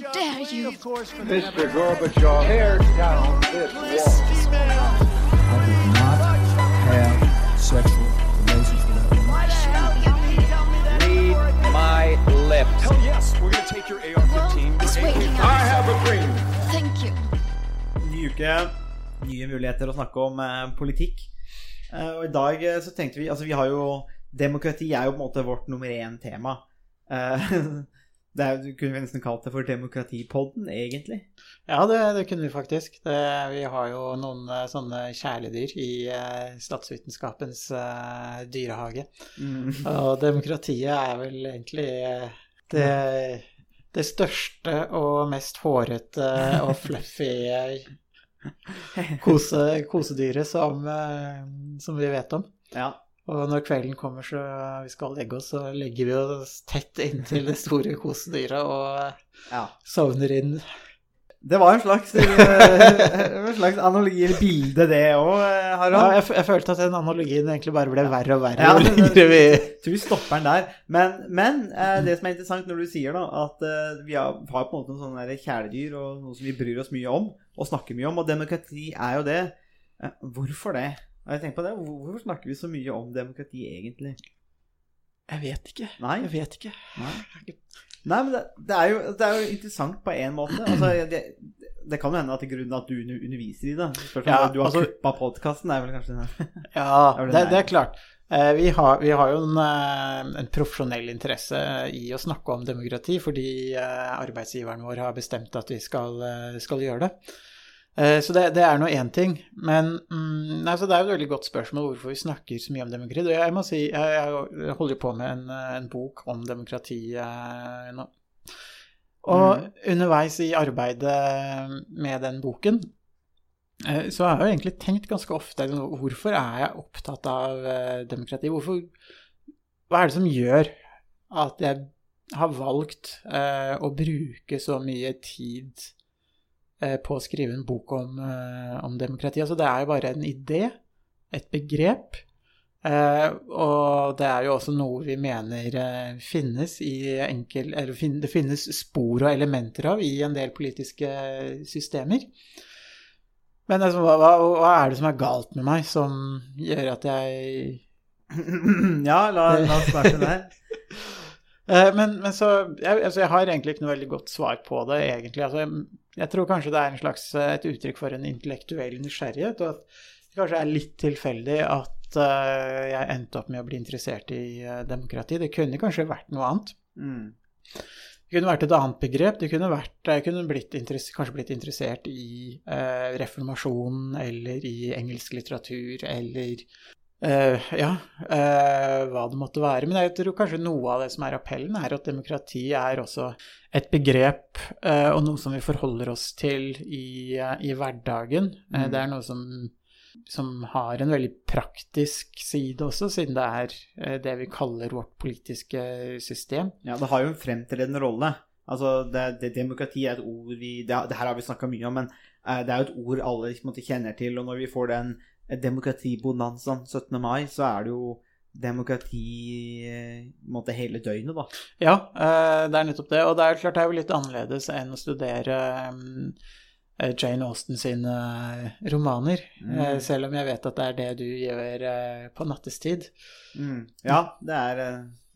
dare you? Mr. Gorbachev, tear down this wall. I did not have sexual relations with that woman. Read my lips. Hell yes, we're gonna take your AR-15. It's waiting I have a dream. Thank you. Ny uke, nye muligheter å snakke om eh, politikk. Eh, og i dag eh, så tenkte vi Altså, vi har jo Demokrati er jo på en måte vårt nummer én tema. Det er, kunne vi nesten kalt det for Demokratipodden, egentlig. Ja, det, det kunne vi faktisk. Det, vi har jo noen eh, sånne kjæledyr i eh, statsvitenskapens eh, dyrehage. Og demokratiet er vel egentlig eh, det, det største og mest hårete og fluffy kose, kosedyret som, som vi vet om. Ja. Og når kvelden kommer så vi skal legge oss, så legger vi oss tett inntil det store kosedyret og ja. sovner inn. Det var en slags, eh, en slags analogi eller bilde, det òg, Ja, Harald. jeg, f- jeg følte at den analogien egentlig bare ble verre og verre Ja, jo lenger vi tror vi stopper den der. Men, men eh, det som er interessant når du sier da, at eh, vi har, på en måte noen sånne kjæledyr og noe som vi bryr oss mye om og snakker mye om, og demokrati er jo det. Eh, hvorfor det? Har jeg tenkt på det? Hvorfor snakker vi så mye om demokrati egentlig? Jeg vet ikke. Nei. Jeg vet ikke. Nei, Nei men det, det, er jo, det er jo interessant på en måte. Altså, det, det kan jo hende at grunnen at du underviser i det. Ja, du har altså- kuppa podkasten, er vel kanskje det. Ja, det det, er klart. Eh, Vi har, vi har jo en, eh, en profesjonell interesse i å snakke om demokrati, fordi eh, arbeidsgiveren vår har bestemt at vi skal, skal gjøre det. Eh, Så det, det er nå én ting. Men mm, altså det er jo et veldig godt spørsmål hvorfor vi snakker så mye om demokrati. Og jeg må si, jeg, jeg holder på med en, eh, en bok om demokrati eh, nå. Og underveis i arbeidet med den boken så så har jeg jo egentlig tenkt ganske ofte hvorfor er jeg opptatt av demokrati? Hvorfor, hva er det som gjør at jeg har valgt å bruke så mye tid på å skrive en bok om, eh, om demokrati? Altså det er jo bare en idé, et begrep. Eh, og det er jo også noe vi mener eh, finnes i enkel Eller det finnes spor og elementer av i en del politiske systemer. Men altså, hva, hva er det som er galt med meg, som gjør at jeg ja, la, la oss starte der. Eh, men, men så jeg, altså, jeg har egentlig ikke noe veldig godt svar på det, egentlig. Altså, jeg, jeg tror kanskje det er en slags, eh, et uttrykk for en intellektuell nysgjerrighet, og at det kanskje er litt tilfeldig at uh, jeg endte opp med å bli interessert i uh, demokrati. Det kunne kanskje vært noe annet. Mm. Det kunne vært et annet begrep. Det kunne, vært, jeg kunne blitt kanskje blitt interessert i uh, reformasjonen eller i engelsk litteratur eller eh, ja, uh, hva det måtte være. Men jeg tror kanskje noe av det som er appellen, er at demokrati er også et begrep uh, og noe som vi forholder oss til i, i hverdagen. Mm. det er noe som som har en veldig praktisk side også, siden det er det vi kaller vårt politiske system. Ja, det har jo en fremtredende rolle. Altså, det, det, demokrati er et ord vi Det, det her har vi snakka mye om, men det er jo et ord alle måte, kjenner til. Og når vi får den demokratibonanzaen 17. mai, så er det jo demokrati eh, måte hele døgnet, da. Ja, eh, det er nettopp det. Og det er klart det er jo litt annerledes enn å studere eh, Jane Austen sine romaner. Mm. Selv om jeg vet at det er det du gjør på nattestid. Mm. Ja, det er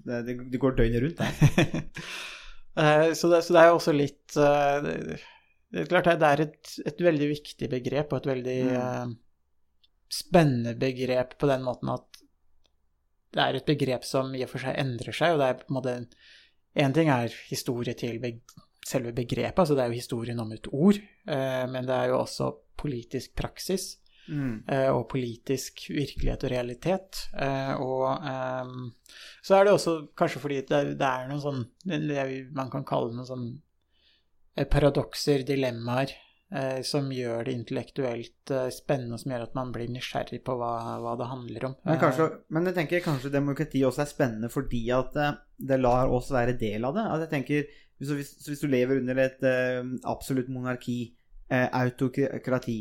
det, det, går døgnet rundt, det. Så det, så det er jo også litt det- Det er klart det er et, et veldig viktig begrep, og et veldig Mm. Spennende begrep på den måten at det er et begrep som i og for seg endrer seg, og det er på en måte En ting er historie til selve begrepet, altså det er jo historien om et ord, eh, men det er jo også politisk praksis Mm. eh, og politisk virkelighet og realitet. Eh, og ehm, så er det også kanskje fordi det, det er noen sånn det man kan kalle noen sånn paradokser, dilemmaer, som gjør det intellektuelt eh, spennende, som gjør at man blir nysgjerrig på hva, hva det handler om. Men, Eh, kanskje, men jeg tenker kanskje demokrati også er spennende fordi at eh, det lar oss være del av det. Altså jeg tenker, hvis, hvis, du lever under et eh, absolutt monarki, eh, autokrati,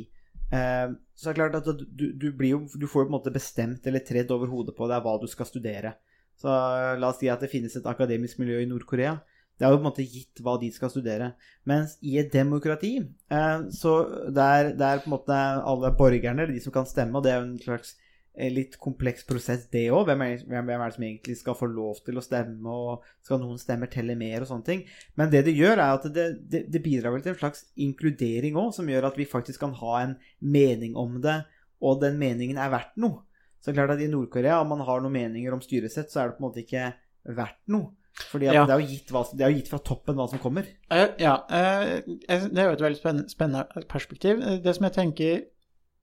eh, så er det klart at du, du, blir jo, du får jo på en måte bestemt eller tredd over hodet på deg hva du skal studere. Så eh, la oss si at det finnes et akademisk miljø i Nord-Korea. Det er jo på en måte gitt hva de skal studere. Mens i et demokrati, eh, så der, der på en måte alle borgerne, eller de som kan stemme, og det er jo en slags eh, litt kompleks prosess, det òg. Hvem, hvem, er det som egentlig skal få lov til å stemme, og skal noen stemmer telle mer, og sånne ting. Men det det gjør, er at det, det, det bidrar vel til en slags inkludering òg, som gjør at vi faktisk kan ha en mening om det, og den meningen er verdt noe. Så klart at i Nord-Korea, om man har noen meninger om styresett, så er det på en måte ikke verdt noe. Fordi Ja. det, er jo gitt det er jo gitt fra toppen hva som kommer. Eh, ja, eh, det er jo et veldig spennende, perspektiv. Eh, Det som jeg tenker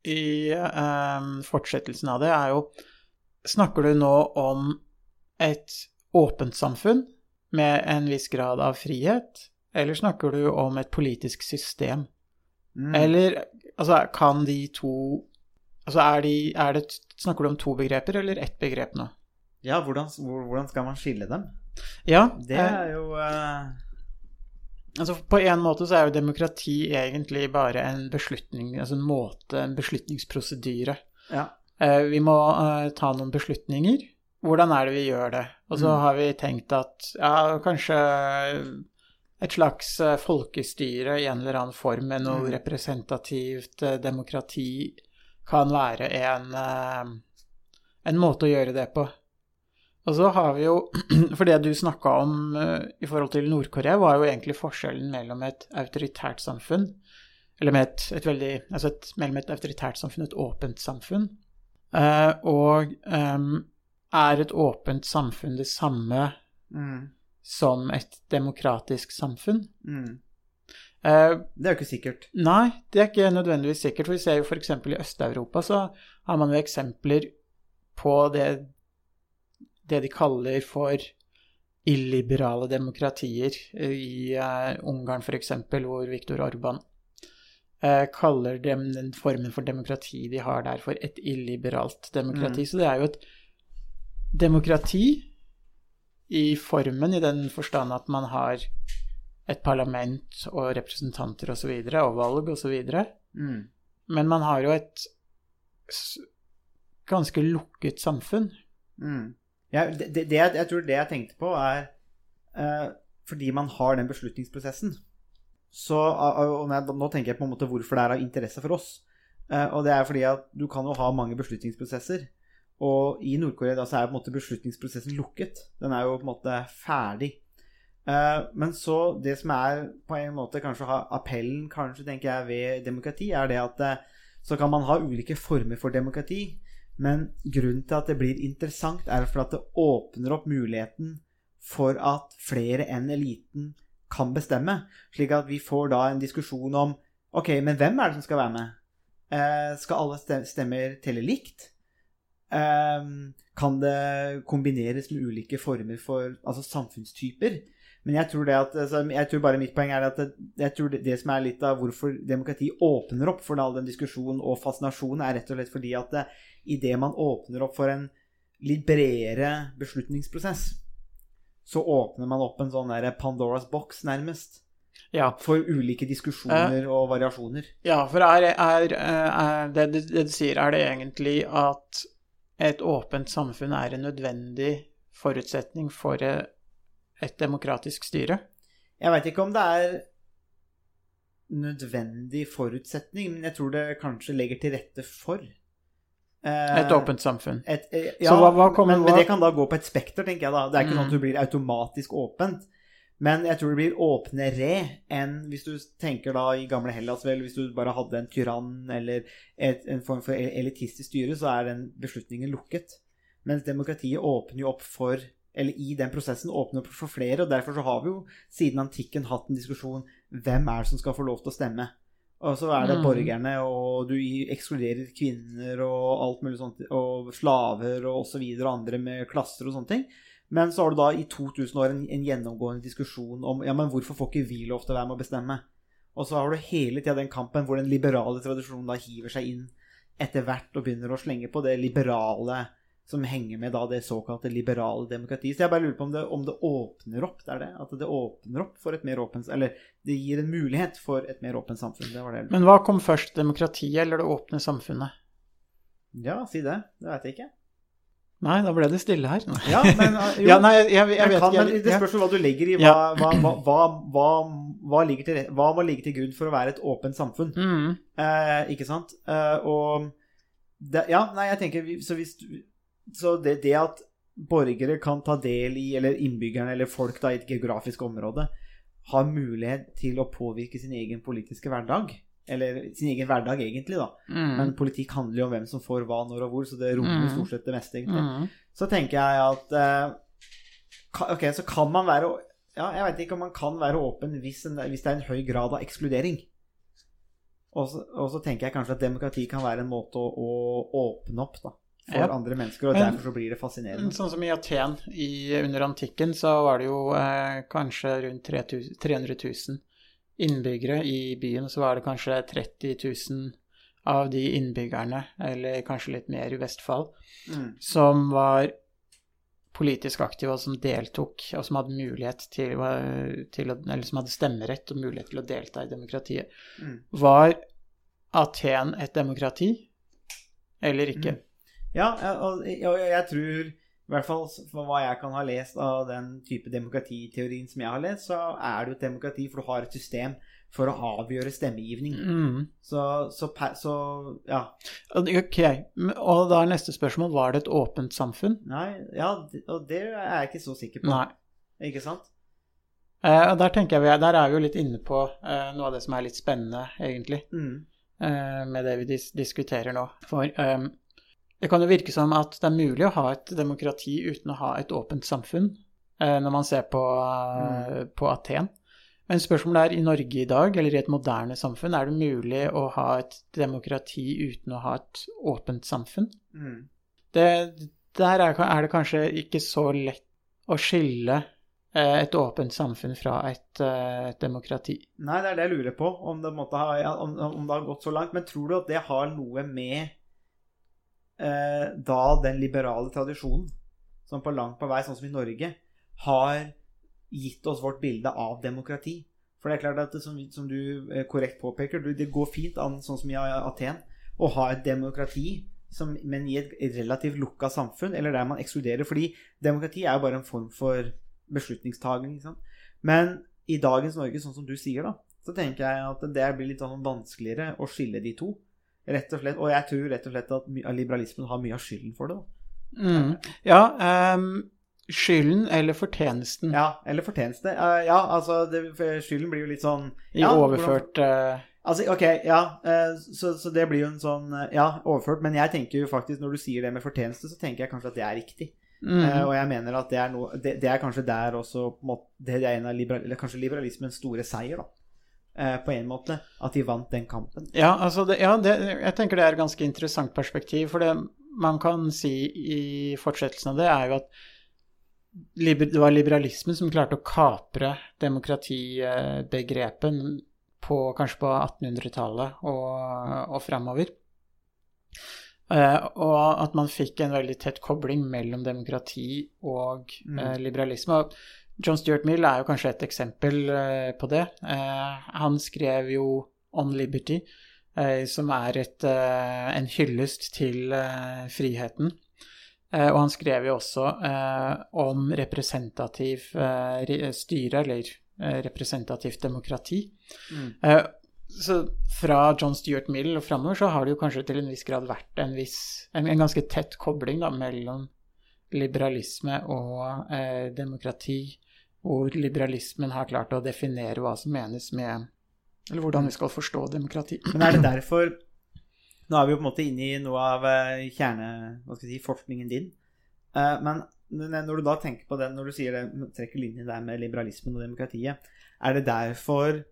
i eh, fortsettelsen av det, er jo Snakker du nå om et åpent samfunn med en viss grad av frihet, eller snakker du om et politisk system? Mm. Eller altså, kan de to Altså, er, de, er det Snakker du om to begreper eller ett begrep nå? Ja, hvordan, hvordan skal man skille dem? Ja, Det eh, er jo uh... Altså På en måte så er jo demokrati egentlig bare en beslutning, altså en måte, en beslutningsprosedyre. Ja. Uh, vi må uh, ta noen beslutninger. Hvordan er det vi gjør det? Og så Mm. har vi tenkt at ja, kanskje et slags folkestyre i en eller annen form med noe Mm. representativt demokrati kan være en, en måte å gjøre det på. Og så har vi jo For det du snakka om eh, i forhold til Nord-Korea, var jo egentlig forskjellen mellom et autoritært samfunn Eller med et, et veldig Altså et, mellom et autoritært samfunn og et åpent samfunn. Eh, og em, er et åpent samfunn det samme mm, som et demokratisk samfunn? mm. Eh, Det er jo ikke sikkert. Nei, det er ikke nødvendigvis sikkert. For vi ser jo f.eks. i Øst-Europa så har man jo eksempler på det, det de kaller for illiberale demokratier. I eh, Ungarn f.eks., hvor Viktor Orban eh, kaller dem den formen for demokrati de har der, for et illiberalt demokrati. Mm. Så det er jo et demokrati i formen, i den forstand at man har et parlament og representanter osv., og, så og valg osv. Mm. Men man har jo et ganske lukket samfunn. Mm. Ja, det, det, jeg, jeg tror det jeg tenkte på, er eh, fordi man har den beslutningsprosessen. Så og når Nå tenker jeg på en måte hvorfor det er av interesse for oss. Eh, og det er fordi at du kan jo ha mange beslutningsprosesser. Og i Nord-Korea da så er på en måte beslutningsprosessen lukket. Den er jo på en måte ferdig. Eh, men så det som er på en måte kanskje ha appellen kanskje tenker jeg ved demokrati, er det at eh, så kan man ha ulike former for demokrati. Men grunnen til at det blir interessant, er for at det åpner opp muligheten for at flere enn eliten kan bestemme. Slik at vi får da en diskusjon om Ok, men hvem er det som skal være med? Eh, skal alle stemmer telle likt? Eh, kan det kombineres med ulike former for altså samfunnstyper? Men jeg tror, at, altså, jeg tror bare mitt poeng er at det, jeg tror det, det som er litt av hvorfor demokrati åpner opp for all den diskusjonen og fascinasjonen, er rett og slett fordi at det, idet man åpner opp for en litt bredere beslutningsprosess, så åpner man opp en sånn der Pandoras box, nærmest, Ja, for ulike diskusjoner og variasjoner. ja for er, er, er det, det, det du sier, er det egentlig at et åpent samfunn er en nødvendig forutsetning for eh, et demokratisk styre? Jeg veit ikke om det er nødvendig forutsetning, men jeg tror det kanskje legger til rette for eh, Et åpent samfunn? et, eh, Så ja, hva- hva kommer- men, men det kan da gå på et spekter, tenker jeg da. Det er ikke Mm. sånn at du blir automatisk åpent. Men jeg tror det blir åpnere enn hvis du tenker da i gamle Hellas, vel, hvis du bare hadde en tyrann eller et, en form for elitistisk styre, så er den beslutningen lukket. Mens demokratiet åpner jo opp for eller i den prosessen åpner opp for flere, og derfor så har vi jo siden antikken hatt en diskusjon hvem er det som skal få lov til å stemme. Og så er det Mm. borgerne, og du ekskluderer kvinner og alt mulig sånt, og slaver og osv. og andre med klasser og sånne ting. Men så har du da i 2000 år en, en gjennomgående diskusjon om ja, men hvorfor får ikke vi lov til å være med å bestemme? Og så har du hele tida den kampen hvor den liberale tradisjonen da hiver seg inn etter hvert og begynner å slenge på det liberale som henger med da det såkalte liberale demokratiet. Så jeg bare lurer på om det, om det åpner opp, det er det? At det åpner opp for et mer åpent Eller det gir en mulighet for et mer åpent samfunn. Det var det. Men hva kom først, demokratiet eller det åpne samfunnet? Ja, si det. Det veit jeg ikke. Nei, da ble det stille her. Ja, men uh, jo, Ja, nei, jeg, jeg, jeg vet kan, ikke. men det spørs jo hva du legger i hva, Ja. hva, hva, hva, ligger til, hva må ligge til grunn for å være et åpent samfunn. Mm. Eh, ikke sant? Eh, og det, Ja, nei, jeg tenker Så, hvis, du- så det, det at borgere kan ta del i, eller innbyggerne eller folk da i et geografisk område, har mulighet til å påvirke sin egen politiske hverdag, eller sin egen hverdag egentlig, da. Mm. Men politikk handler jo om hvem som får hva, når og hvor, så det rommer Mm. stort sett det meste, egentlig. Mm. Så tenker jeg at eh, Ok, så kan man være Ja, jeg vet ikke om man kan være åpen hvis, en, hvis det er en høy grad av ekskludering. Og så, og så tenker jeg kanskje at demokrati kan være en måte å, å åpne opp da, for Ja. andre mennesker, og derfor så blir det fascinerende. Sånn som i Aten i, under antikken, så var det jo eh, kanskje rundt 3000 300 000 innbyggere i byen. Så var det kanskje 30 000 av de innbyggerne, eller kanskje litt mer i Vestfold, Mm. som var politisk aktive, og som deltok, og som hadde mulighet til, til eller som hadde stemmerett og mulighet til å delta i demokratiet. Mm. Var Aten et demokrati, eller ikke? Ja, og, og jeg tror i hvert fall for hva jeg kan ha lest av den type demokratiteorien som jeg har lest, så er det jo et demokrati, for du har et system for å avgjøre stemmegivning. Mm. Så, så, så ja. Ok, og da er neste spørsmål, var det et åpent samfunn? Nei, ja, og det er jeg ikke så sikker på. Nei. Ikke sant? Eh, og der tenker jeg, vi- der er vi jo litt inne på eh, noe av det som er litt spennende, egentlig, Mm. eh, med det vi dis diskuterer nå. For eh, det kan jo virke som at det er mulig å ha et demokrati uten å ha et åpent samfunn, eh, når man ser på, mm. på Aten. Men spørsmålet er i Norge i dag, eller i et moderne samfunn, er det mulig å ha et demokrati uten å ha et åpent samfunn? Mm. det, der er, er det kanskje ikke så lett å skille eh, et åpent samfunn fra et, eh, et demokrati. Nei, det er det jeg lurer på, om det, måtte ha, om, om det har gått så langt. Men tror du at det har noe med eh, da den liberale tradisjonen, som på langt på vei, sånn som i Norge, har gitt oss vårt bilde av demokrati? For det er klart at det, som, som du eh, korrekt påpeker, det går fint an, sånn som i Aten, å ha et demokrati, som, men i et relativt lukka samfunn, eller der man ekskluderer. Fordi demokrati er jo bare en form for beslutningstaking. Men i dagens Norge, sånn som du sier, da, så tenker jeg at det blir litt sånn vanskeligere å skille de to. Rett og slett, Og jeg tror rett og slett at liberalismen har mye av skylden for det. Mm. Ja, um, skylden eller fortjenesten Ja, Eller fortjeneste. Uh, ja, altså, det, skylden blir jo litt sånn i ja, overført eh, Altså, ok, ja, uh, så, så det blir jo en sånn Ja, overført. Men jeg tenker jo faktisk, når du sier det med fortjeneste, så tenker jeg kanskje at det er riktig. mm, Uh, og jeg mener at det er, noe, det, det er kanskje der også på måte, Det er en av liberal, kanskje liberalismens store seier, da. Eh, på en måte. At de vant den kampen. Ja, altså det, ja det, jeg tenker det er et ganske interessant perspektiv. For det man kan si i fortsettelsen av det, er jo at liber, det var liberalismen som klarte å kapre demokratibegrepet på, kanskje på 1800-tallet og, og framover. Uh, og at man fikk en veldig tett kobling mellom demokrati og Mm. eh, liberalisme. Og John Stuart Mill er jo kanskje et eksempel eh, på det. Eh, han skrev jo On Liberty, eh, som er et, en hyllest til friheten. Og han skrev jo også om representativ styre, eller representativt demokrati. Mm. Så fra John Stuart Mill og framover så har det jo kanskje til en viss grad vært en viss En, en ganske tett kobling da mellom liberalisme og eh, demokrati, hvor liberalismen har klart å definere hva som menes med Eller hvordan vi skal forstå demokrati. Men er det derfor Nå er vi jo på en måte inne i noe av eh, kjerne... Hva skal jeg si din. Eh, Men når du da tenker på det, når du sier det, trekker linjen der med liberalismen og demokratiet, er det derfor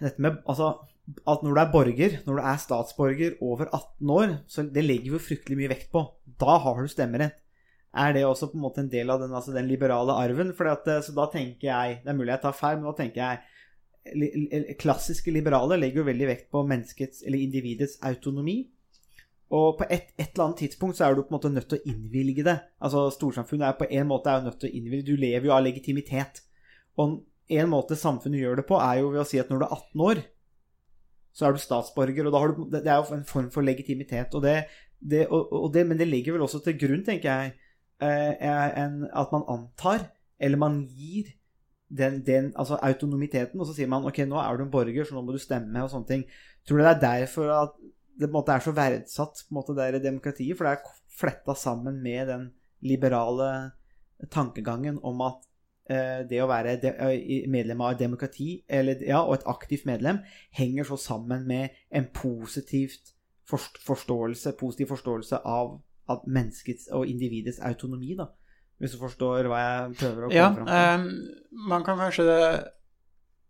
dette med Altså at når du er borger, når du er statsborger over 18 år, så det legger vi jo fryktelig mye vekt på. Da har du stemmerett. Er det også på en måte en del av den, altså den liberale arven? At, eh, så da tenker jeg Det er mulig jeg tar feil, men da tenker jeg Klassiske liberale legger jo veldig vekt på menneskets, eller individets, autonomi. Og på et, et eller annet tidspunkt så er du på en måte nødt til å innvilge det. Altså Storsamfunnet er på en måte er jo nødt til å innvilge Du lever jo av legitimitet. Og en måte samfunnet gjør det på, er jo ved å si at når du er 18 år, så er du statsborger, og da har du Det er jo en form for legitimitet. Og det det, og, og det, Men det ligger vel også til grunn, tenker jeg, en, at man antar, eller man gir, den, den, altså autonomiteten, og så sier man ok, nå er du en borger, så nå må du stemme, og sånne ting. Tror du det er derfor at det måte er så verdsatt, på en måte, der i demokratiet? For det er fletta sammen med den liberale tankegangen om at eh, det å være de, eh, medlem av et demokrati, eller, ja, og et aktivt medlem, henger så sammen med en positivt forståelse, positiv forståelse av, av menneskets og individets autonomi, da. Hvis du forstår hva jeg prøver å komme ja, fram til. Um, man kan kanskje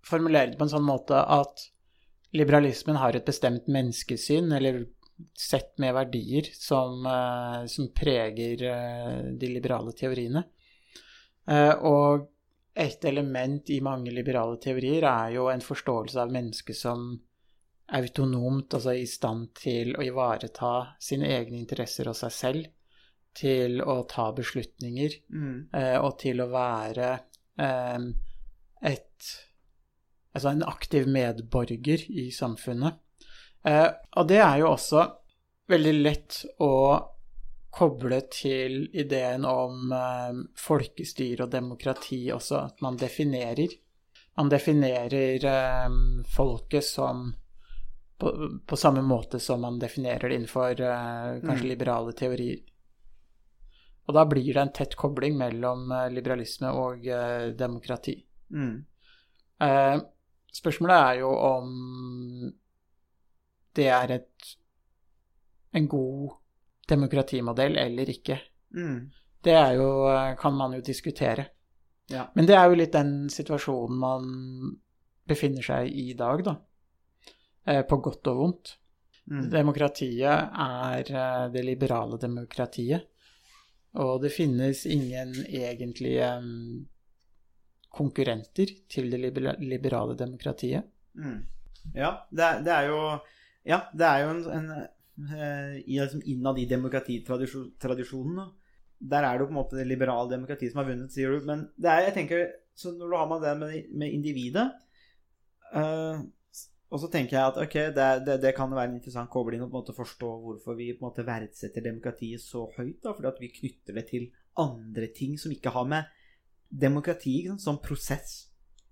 formulere det på en sånn måte at liberalismen har et bestemt menneskesyn, eller sett med verdier, som, uh, som preger uh, de liberale teoriene. Uh, og et element i mange liberale teorier er jo en forståelse av mennesket som autonomt, altså i stand til å ivareta sine egne interesser og seg selv til å ta beslutninger Mm. eh, og til å være eh, et Altså en aktiv medborger i samfunnet. Eh, og det er jo også veldig lett å koble til ideen om eh, folkestyre og demokrati også, at man definerer. Man definerer eh, folket som på, på, samme måte som man definerer det innenfor uh, kanskje Mm. liberale teorier. Og da blir det en tett kobling mellom eh, liberalisme og uh, demokrati. Mm. Uh, spørsmålet er jo om det er et, en god demokratimodell eller ikke. Mm. Det er jo, kan man jo diskutere. Ja. Men det er jo litt den situasjonen man befinner seg i i dag, da. Eh, på godt og vondt. Mm. Demokratiet er eh, det liberale demokratiet. Og det finnes ingen egentlige mm, konkurrenter til det liberale demokratiet. Mm. Ja, det er, det er jo Ja, det er jo en, en liksom Innad i demokratitradisjonen. Der er det jo på en måte det liberale demokratiet som har vunnet, sier du. Men det er, jeg tenker, så når du har med det med, med individet eh, Og så tenker jeg at ok, det, det, det kan være en interessant kobling å på en måte forstå hvorfor vi på en måte verdsetter demokratiet så høyt. da, Fordi at vi knytter det til andre ting som ikke har med demokrati sant, som prosess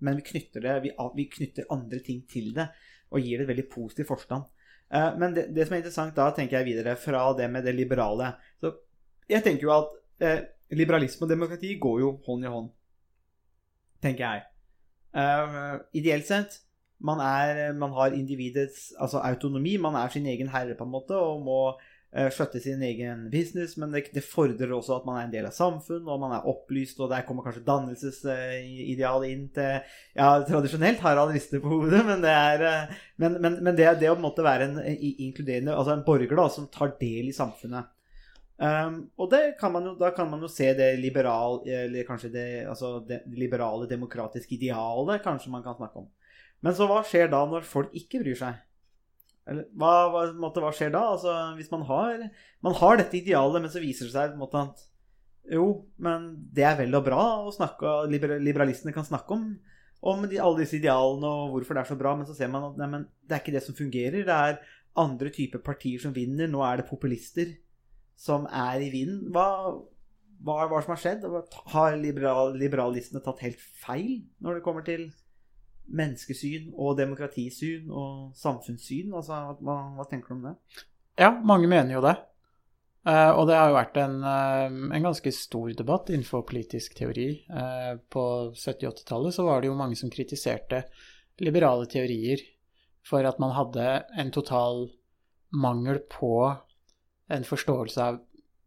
men vi knytter, det, vi, vi knytter andre ting til det og gir det veldig positiv forstand. Eh, men det, det, som er interessant da, tenker jeg videre fra det med det liberale Så Jeg tenker jo at eh, liberalisme og demokrati går jo hånd i hånd, tenker jeg. Eh, ideelt sett man, er, man har individets altså autonomi, man er sin egen herre på en måte og må eh, skjøtte sin egen business, men det, det, fordrer også at man er en del av samfunn, og man er opplyst, og der kommer kanskje dannelsesidealet inn til Ja, tradisjonelt har han rister på hodet, men det er eh, Men, men, men det, det å på være en inkluderende Altså en borger da, som tar del i samfunnet. Um, og kan jo, da kan man jo se det liberal, eller det, altså det liberale demokratiske idealet, kanskje man kan snakke om. Men så hva skjer da når folk ikke bryr seg? Eller, hva, hva, måtte, hva, skjer da? Altså, hvis man har, man har dette idealet, men så viser det seg måte, at jo, men det er vel og bra å snakke Liberalistene kan snakke om, om de, alle disse idealene og hvorfor det er så bra, men så ser man at nei, det er ikke det som fungerer. Det er andre typer partier som vinner. Nå er det populister som er i vinden. Hva, hva det som har skjedd? Har liberal, liberalistene tatt helt feil når det kommer til menneskesyn og demokratisyn og samfunnssyn? Altså, hva, hva, tenker du om det? Ja, mange mener jo det. Uh, og det har jo vært en, uh, en, ganske stor debatt innenfor politisk teori. Uh, på 70-80-tallet så var det jo mange som kritiserte liberale teorier for at man hadde en total mangel på en forståelse av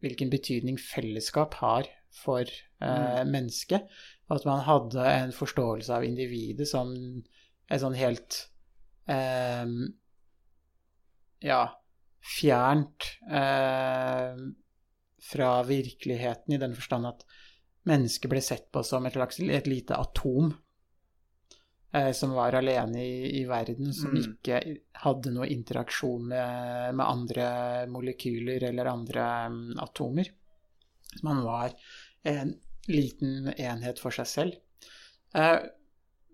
hvilken betydning fellesskap har for mm. mennesket. At man hadde en forståelse av individet som et sånn helt eh, Ja, fjernt eh, fra virkeligheten, i den forstand at mennesket ble sett på som et, slags, et lite atom eh, som var alene i, i verden, som mm. ikke hadde noe interaksjon med, med andre molekyler eller andre um, atomer. Man var en liten enhet for seg selv. Eh,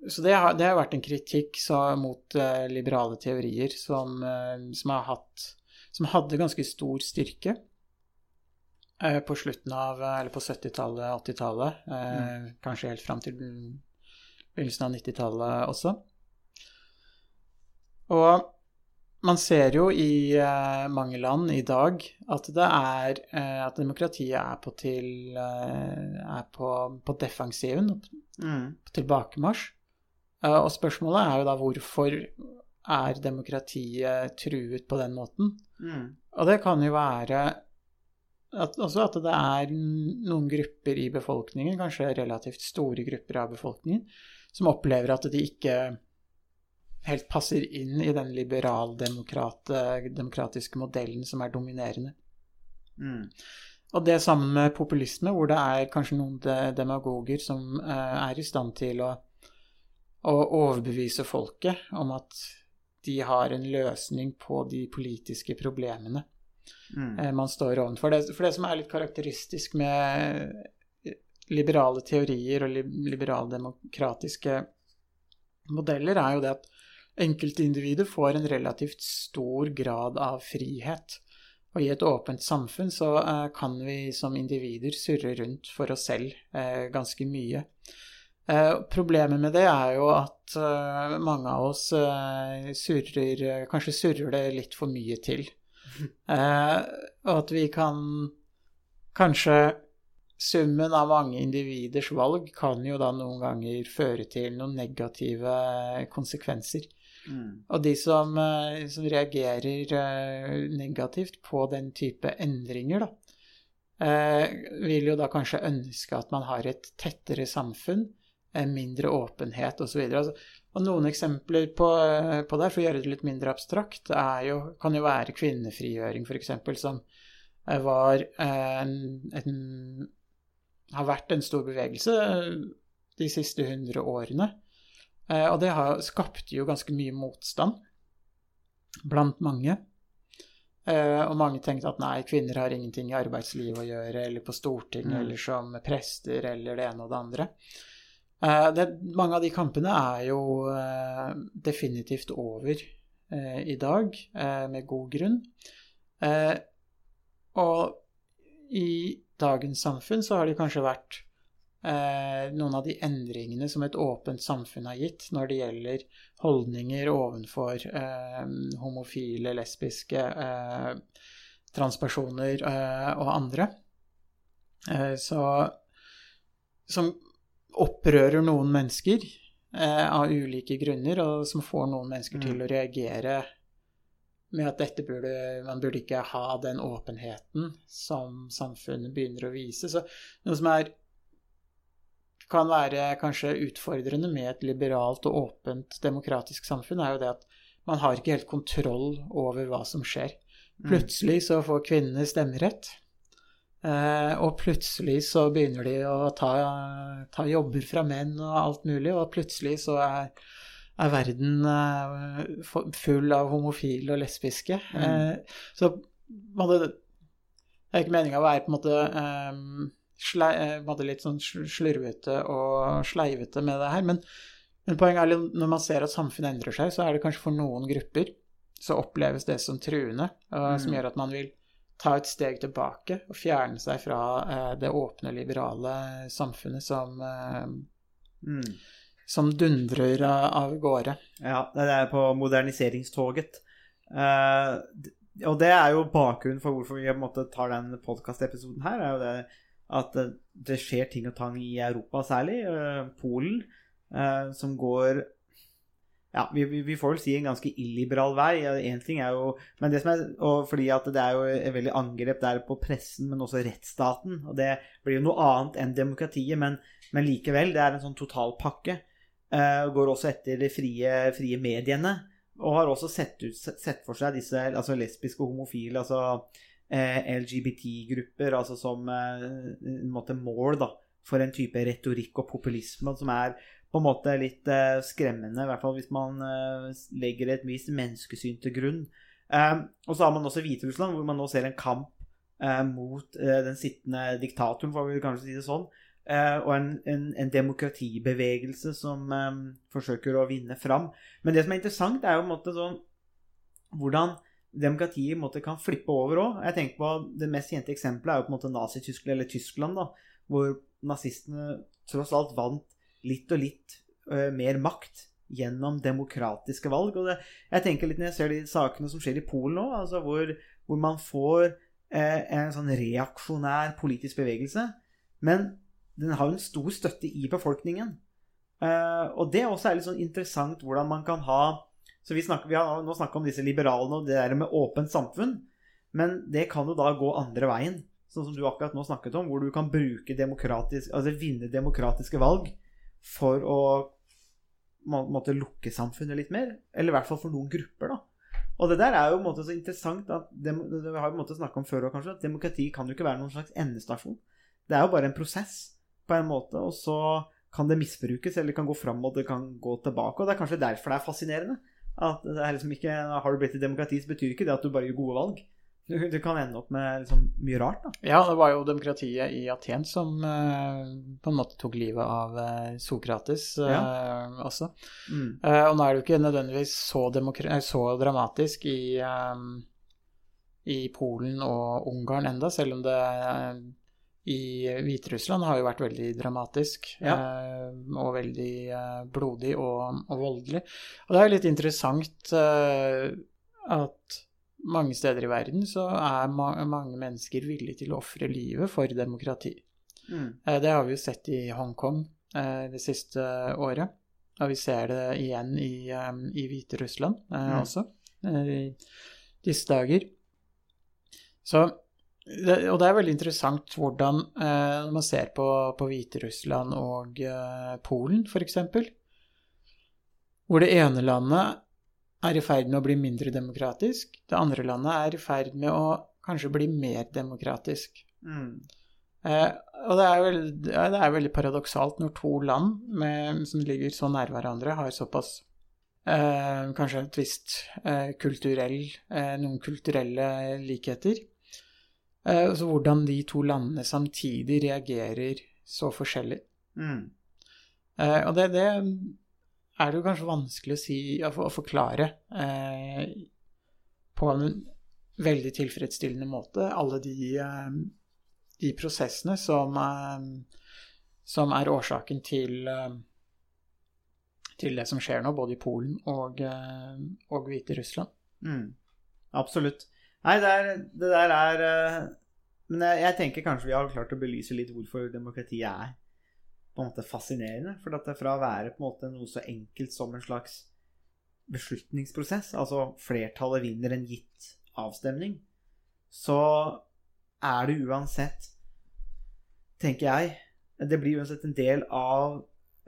så det har, det har, vært en kritikk så, mot eh, liberale teorier som, eh, som, har hatt som hadde ganske stor styrke på slutten av Eller på 70-tallet, 80-tallet. mm. Kanskje helt fram til begynnelsen av 90-tallet også. Og man ser jo i uh, mange land i dag at det er uh, At demokratiet er på til uh, Er på, på defensiven, Mm. på tilbakemarsj. Og spørsmålet er jo da hvorfor er demokratiet truet på den måten? Mm. Og det kan jo være at, også at det er noen grupper i befolkningen, kanskje relativt store grupper av befolkningen, som opplever at de ikke helt passer inn i den liberaldemokratiske modellen som er dominerende. Mm. Og det sammen med populisme, hvor det er kanskje noen de- demagoger som eh, er i stand til å, å overbevise folket om at de har en løsning på de politiske problemene Mm. eh, man står overfor. Det, for det som er litt karakteristisk med liberale teorier og li, liberaldemokratiske modeller, er jo det at enkeltindividet får en relativt stor grad av frihet. Og i et åpent samfunn så eh, kan vi som individer surre rundt for oss selv eh, ganske mye. Eh, problemet med det er jo at mange av oss surrer Kanskje surrer det litt for mye til. Og at vi kan Kanskje summen av mange individers valg kan jo da noen ganger føre til noen negative konsekvenser. Mm. Og de som, eh, som reagerer eh, negativt på den type endringer, da, eh, vil jo da kanskje ønske at man har et tettere samfunn, mindre åpenhet osv. Og, og noen eksempler på, på det, for å gjøre det litt mindre abstrakt, jo, kan jo være kvinnefrigjøring, f.eks., som var en, en har vært en stor bevegelse de siste hundre årene. Eh, Og det har, skapte jo ganske mye motstand blant mange. Eh, Og mange tenkte at nei, kvinner har ingenting i arbeidslivet å gjøre, eller på Stortinget, Mm. eller som prester, eller det ene og det andre. Eh, Det, mange av de kampene er jo definitivt over i dag, med god grunn. Og i dagens samfunn så har det kanskje vært noen av de endringene som et åpent samfunn har gitt når det gjelder holdninger ovenfor eh, homofile, lesbiske, eh, transpersoner eh, og andre. Eh, så Som opprører noen mennesker eh, av ulike grunner, og som får noen mennesker til å reagere med at dette burde, man burde ikke ha den åpenheten som samfunnet begynner å vise. Så noe som er kan være kanskje utfordrende med et liberalt og åpent demokratisk samfunn, er jo det at man har ikke helt kontroll over hva som skjer. Plutselig så får kvinnene stemmerett, eh, og plutselig så begynner de å ta, ta jobber fra menn og alt mulig, og plutselig så er, er verden eh, full av homofile og lesbiske. Mm. så det er ikke meninga å være på en måte eh, slei, eh, litt sånn slurvete og sleivete med det her, men, men poenget er at når man ser at samfunnet endrer seg, så er det kanskje for noen grupper så oppleves det som truende, og som gjør at man vil ta et steg tilbake og fjerne seg fra eh, det åpne, liberale samfunnet som, eh, Mm. som dundrer av, av gårde. Ja, det er på moderniseringstoget. Eh, og det er jo bakgrunnen for hvorfor vi på en måte tar den podkastepisoden her. er jo det At det, det skjer ting og tang i Europa, særlig. eh, Polen, eh, som går ja, vi, vi, får vel si en ganske illiberal vei. En ting er jo men det som er, og fordi at det er jo et veldig angrep der på pressen, men også rettsstaten. Og det blir jo noe annet enn demokratiet, men, men likevel. Det er en sånn totalpakke. Går også etter de frie, frie mediene. Og har også sett, ut, sett for seg disse altså lesbiske og homofile, altså eh, LGBT-grupper, altså som eh, en måte mål da, for en type retorikk og populisme som er på en måte litt eh, skremmende, i hvert fall hvis man eh, legger et visst menneskesyn til grunn. Eh, og så har man også Hviterussland, hvor man nå ser en kamp eh, mot eh, den sittende diktatoren, får vi kanskje si det sånn. eh, og en, en, en demokratibevegelse som eh, forsøker å vinne fram. Men det som er interessant, er jo på en måte sånn hvordan demokratiet måte kan flippe over òg. Jeg tenker på Det mest kjente eksempelet er jo på en måte Nazi-Tyskland, eller Tyskland, da, hvor nazistene tross alt vant litt og litt uh, mer makt gjennom demokratiske valg. Og det, jeg tenker litt når jeg ser de sakene som skjer i Polen nå, altså hvor, hvor man får eh, en sånn reaksjonær politisk bevegelse, men den har jo en stor støtte i befolkningen. Eh, og det også er litt sånn interessant hvordan man kan ha så vi, snakker, vi har nå snakka om disse liberalene og det der med åpent samfunn. Men det kan jo da gå andre veien, sånn som du akkurat nå snakket om, hvor du kan bruke demokratisk, altså vinne demokratiske valg for å måtte lukke samfunnet litt mer. Eller i hvert fall for noen grupper, da. Og det der er jo på en måte så interessant at det, vi har jo måte snakka om før kanskje, at demokrati kan jo ikke være noen slags endestasjon. Det er jo bare en prosess, på en måte, og så kan det misbrukes, eller det kan gå fram, og det kan gå tilbake. Og det er kanskje derfor det er fascinerende. At det er liksom ikke, Har du blitt et demokrati, så betyr ikke det at du bare gjør gode valg. Du, du kan ende opp med liksom mye rart. da. Ja, det var jo demokratiet i Aten som uh, på en måte tok livet av uh, Sokrates uh, ja. også. Mm. og nå er det jo ikke nødvendigvis så, så dramatisk i, i, Polen og Ungarn enda, selv om det i Hviterussland har jo vært veldig dramatisk ja. eh, og veldig eh, blodig og, og, voldelig. Og det er jo litt interessant eh, at mange steder i verden så er ma mange mennesker villige til å ofre livet for demokrati. Mm. Eh, det har vi jo sett i Hongkong eh, det siste året. Og vi ser det igjen i, um, i Hviterussland mm. også i disse dager. Så det, og det er veldig interessant hvordan eh, Når man ser på, på Hviterussland og eh, Polen, f.eks., hvor det ene landet er i ferd med å bli mindre demokratisk, det andre landet er i ferd med å kanskje bli mer demokratisk. Mm. Eh, og det er, veldig, det er, veldig, paradoksalt når to land med, som ligger så nær hverandre, har såpass eh, Kanskje et visst eh, kulturell eh, Noen kulturelle likheter. Eh, så hvordan de to landene samtidig reagerer så forskjellig. Mm. Eh, og det, det, er det jo kanskje vanskelig å, si, å, forklare eh, på en veldig tilfredsstillende måte, alle de, de prosessene som, som, er årsaken til, til det som skjer nå, både i Polen og, og Hviterussland. Mm. Absolutt. Nei, det, er, det der er uh, Men jeg, jeg, tenker kanskje vi har klart å belyse litt hvorfor demokratiet er på en måte fascinerende. For at det fra å være på en måte noe så enkelt som en slags beslutningsprosess, altså flertallet vinner en gitt avstemning, så er det uansett, tenker jeg Det blir uansett en del av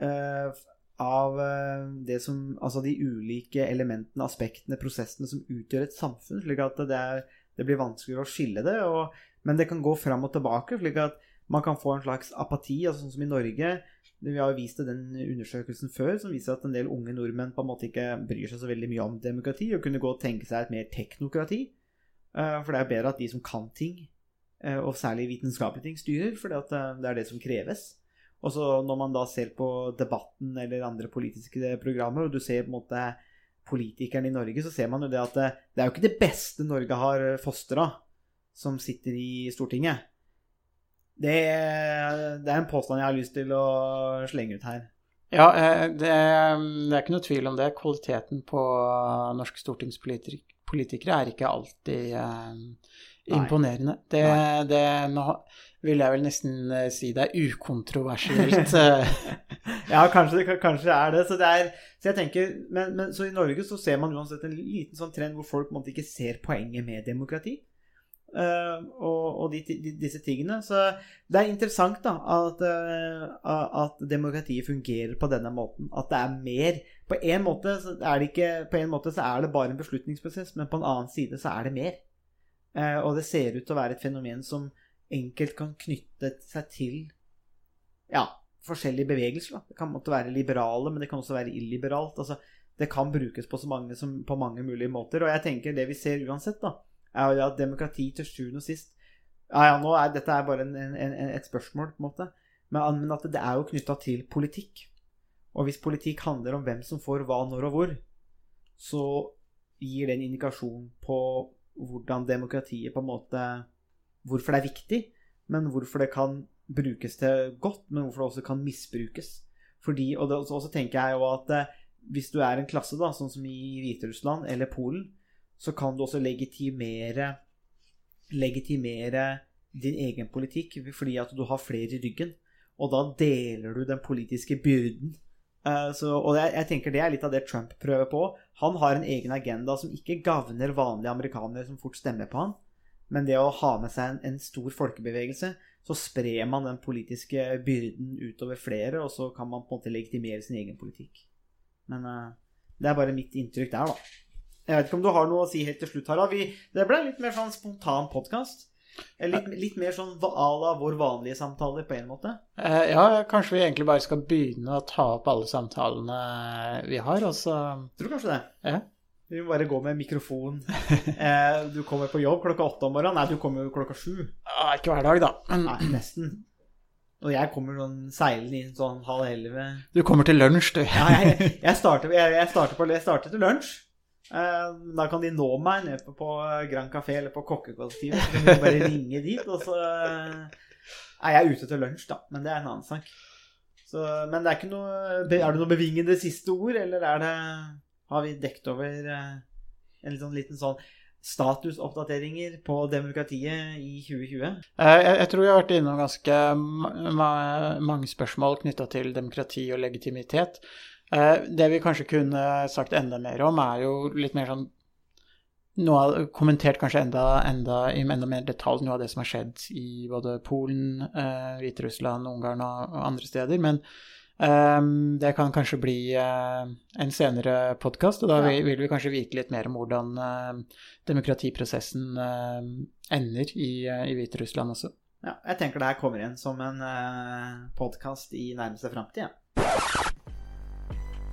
uh, av eh, det som, altså de ulike elementene, aspektene, prosessene som utgjør et samfunn. slik at det, er, det blir vanskeligere å skille det. Og, men det kan gå fram og tilbake, slik at man kan få en slags apati. altså Sånn som i Norge. Vi har jo vist det den undersøkelsen før som viser at en del unge nordmenn på en måte ikke bryr seg så veldig mye om demokrati, og kunne gå og tenke seg et mer teknokrati. Eh, for det er bedre at de som kan ting, eh, og særlig vitenskapelige ting, styrer, for det er det som kreves. Og så når man da ser på Debatten eller andre politiske programmer, og du ser på en måte politikerne i Norge, så ser man jo det at det, det er jo ikke det beste Norge har fostra, som sitter i Stortinget. Det, det, er en påstand jeg har lyst til å slenge ut her. Ja, eh, det, det er ikke noe tvil om det. Kvaliteten på norske stortingspolitikere er ikke alltid eh, imponerende. Det, det, nå vil jeg vel nesten eh, si det er ukontroversielt. ja, kanskje det kanskje er det. Så, det er, så jeg tenker, men, men, så i Norge så ser man uansett en liten sånn trend hvor folk måtte ikke ser poenget med demokrati. Uh, og, og de, de, disse tingene. Så det er interessant da, at, uh, at, demokratiet fungerer på denne måten. At det er mer På en måte så er det ikke På en måte så er det bare en beslutningsprosess, men på en annen side så er det mer. Uh, og det ser ut til å være et fenomen som enkelt kan knytte seg til ja, forskjellige bevegelser. Da. Det kan måtte være liberale, men det kan også være illiberalt. Altså, det kan brukes på, mange, som, på mange mulige måter. Og jeg tenker det vi ser uansett, da, er at demokrati til sjuende og sist ja, ja, nå er Dette er bare en, en, en, et spørsmål, på en måte. Men, men at det er jo knytta til politikk. Og hvis politikk handler om hvem som får hva, når og hvor, så gir det en indikasjon på hvordan demokratiet på en måte Hvorfor det er viktig, men hvorfor det kan brukes til godt, men hvorfor det også kan misbrukes. Fordi, og det, også tenker jeg jo at eh, hvis du er en klasse, da, sånn som i Hviterussland eller Polen, så kan du også legitimere legitimere din egen politikk fordi at du har flere i ryggen. Og da deler du den politiske byrden. Eh, så, og jeg, jeg, tenker det er litt av det Trump prøver på. Han har en egen agenda som ikke gagner vanlige amerikanere som fort stemmer på han. Men det å ha med seg en, en, stor folkebevegelse, så sprer man den politiske byrden utover flere, og så kan man på en måte legitimere sin egen politikk. Men uh, det er bare mitt inntrykk der, da. Jeg vet ikke om du har noe å si helt til slutt, Harald. Vi, det ble litt mer sånn spontan podkast. Litt, litt, mer sånn à la vår vanlige samtaler, på en måte? Uh, ja, kanskje vi egentlig bare skal begynne å ta opp alle samtalene vi har, og så Tror kanskje det. Ja. Vi må bare gå med mikrofon. Eh, du kommer på jobb klokka åtte om morgenen. Nei, du kommer jo klokka sju. Ah, ikke hver dag, da. Nei, nesten. Og jeg kommer sånn seilende inn sånn halv elleve. Du kommer til lunsj, du. ja, jeg, jeg, starter, jeg, jeg, starter på, jeg starter til lunsj. Eh, da kan de nå meg nede på, på Grand Café eller på kokkekollektivet. Så de bare ringe dit, og så eh, er jeg ute til lunsj, da. Men det er en annen sak. Så, men det er ikke noe Er det noe bevingende siste ord, eller er det har vi dekt over eh, en sånn, liten sånn statusoppdateringer på demokratiet i 2020? Eh, jeg, jeg tror vi har vært innom ganske ma mange spørsmål knytta til demokrati og legitimitet. Eh, det vi kanskje kunne sagt enda mer om, er jo litt mer sånn noe, kommentert kanskje enda, enda, i enda mer detalj noe av det som har skjedd i både Polen, eh, Hviterussland, Ungarn og, og andre steder. Men eh, det kan kanskje bli eh, en senere podkast, og da ja. vil, vi kanskje vite litt mer om hvordan uh, demokratiprosessen uh, ender i, i Hviterussland også. Ja, jeg tenker det her kommer igjen som en eh, podkast i nærmeste framtid. Ja.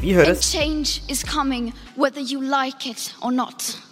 Vi høres. change is coming whether you like it or not.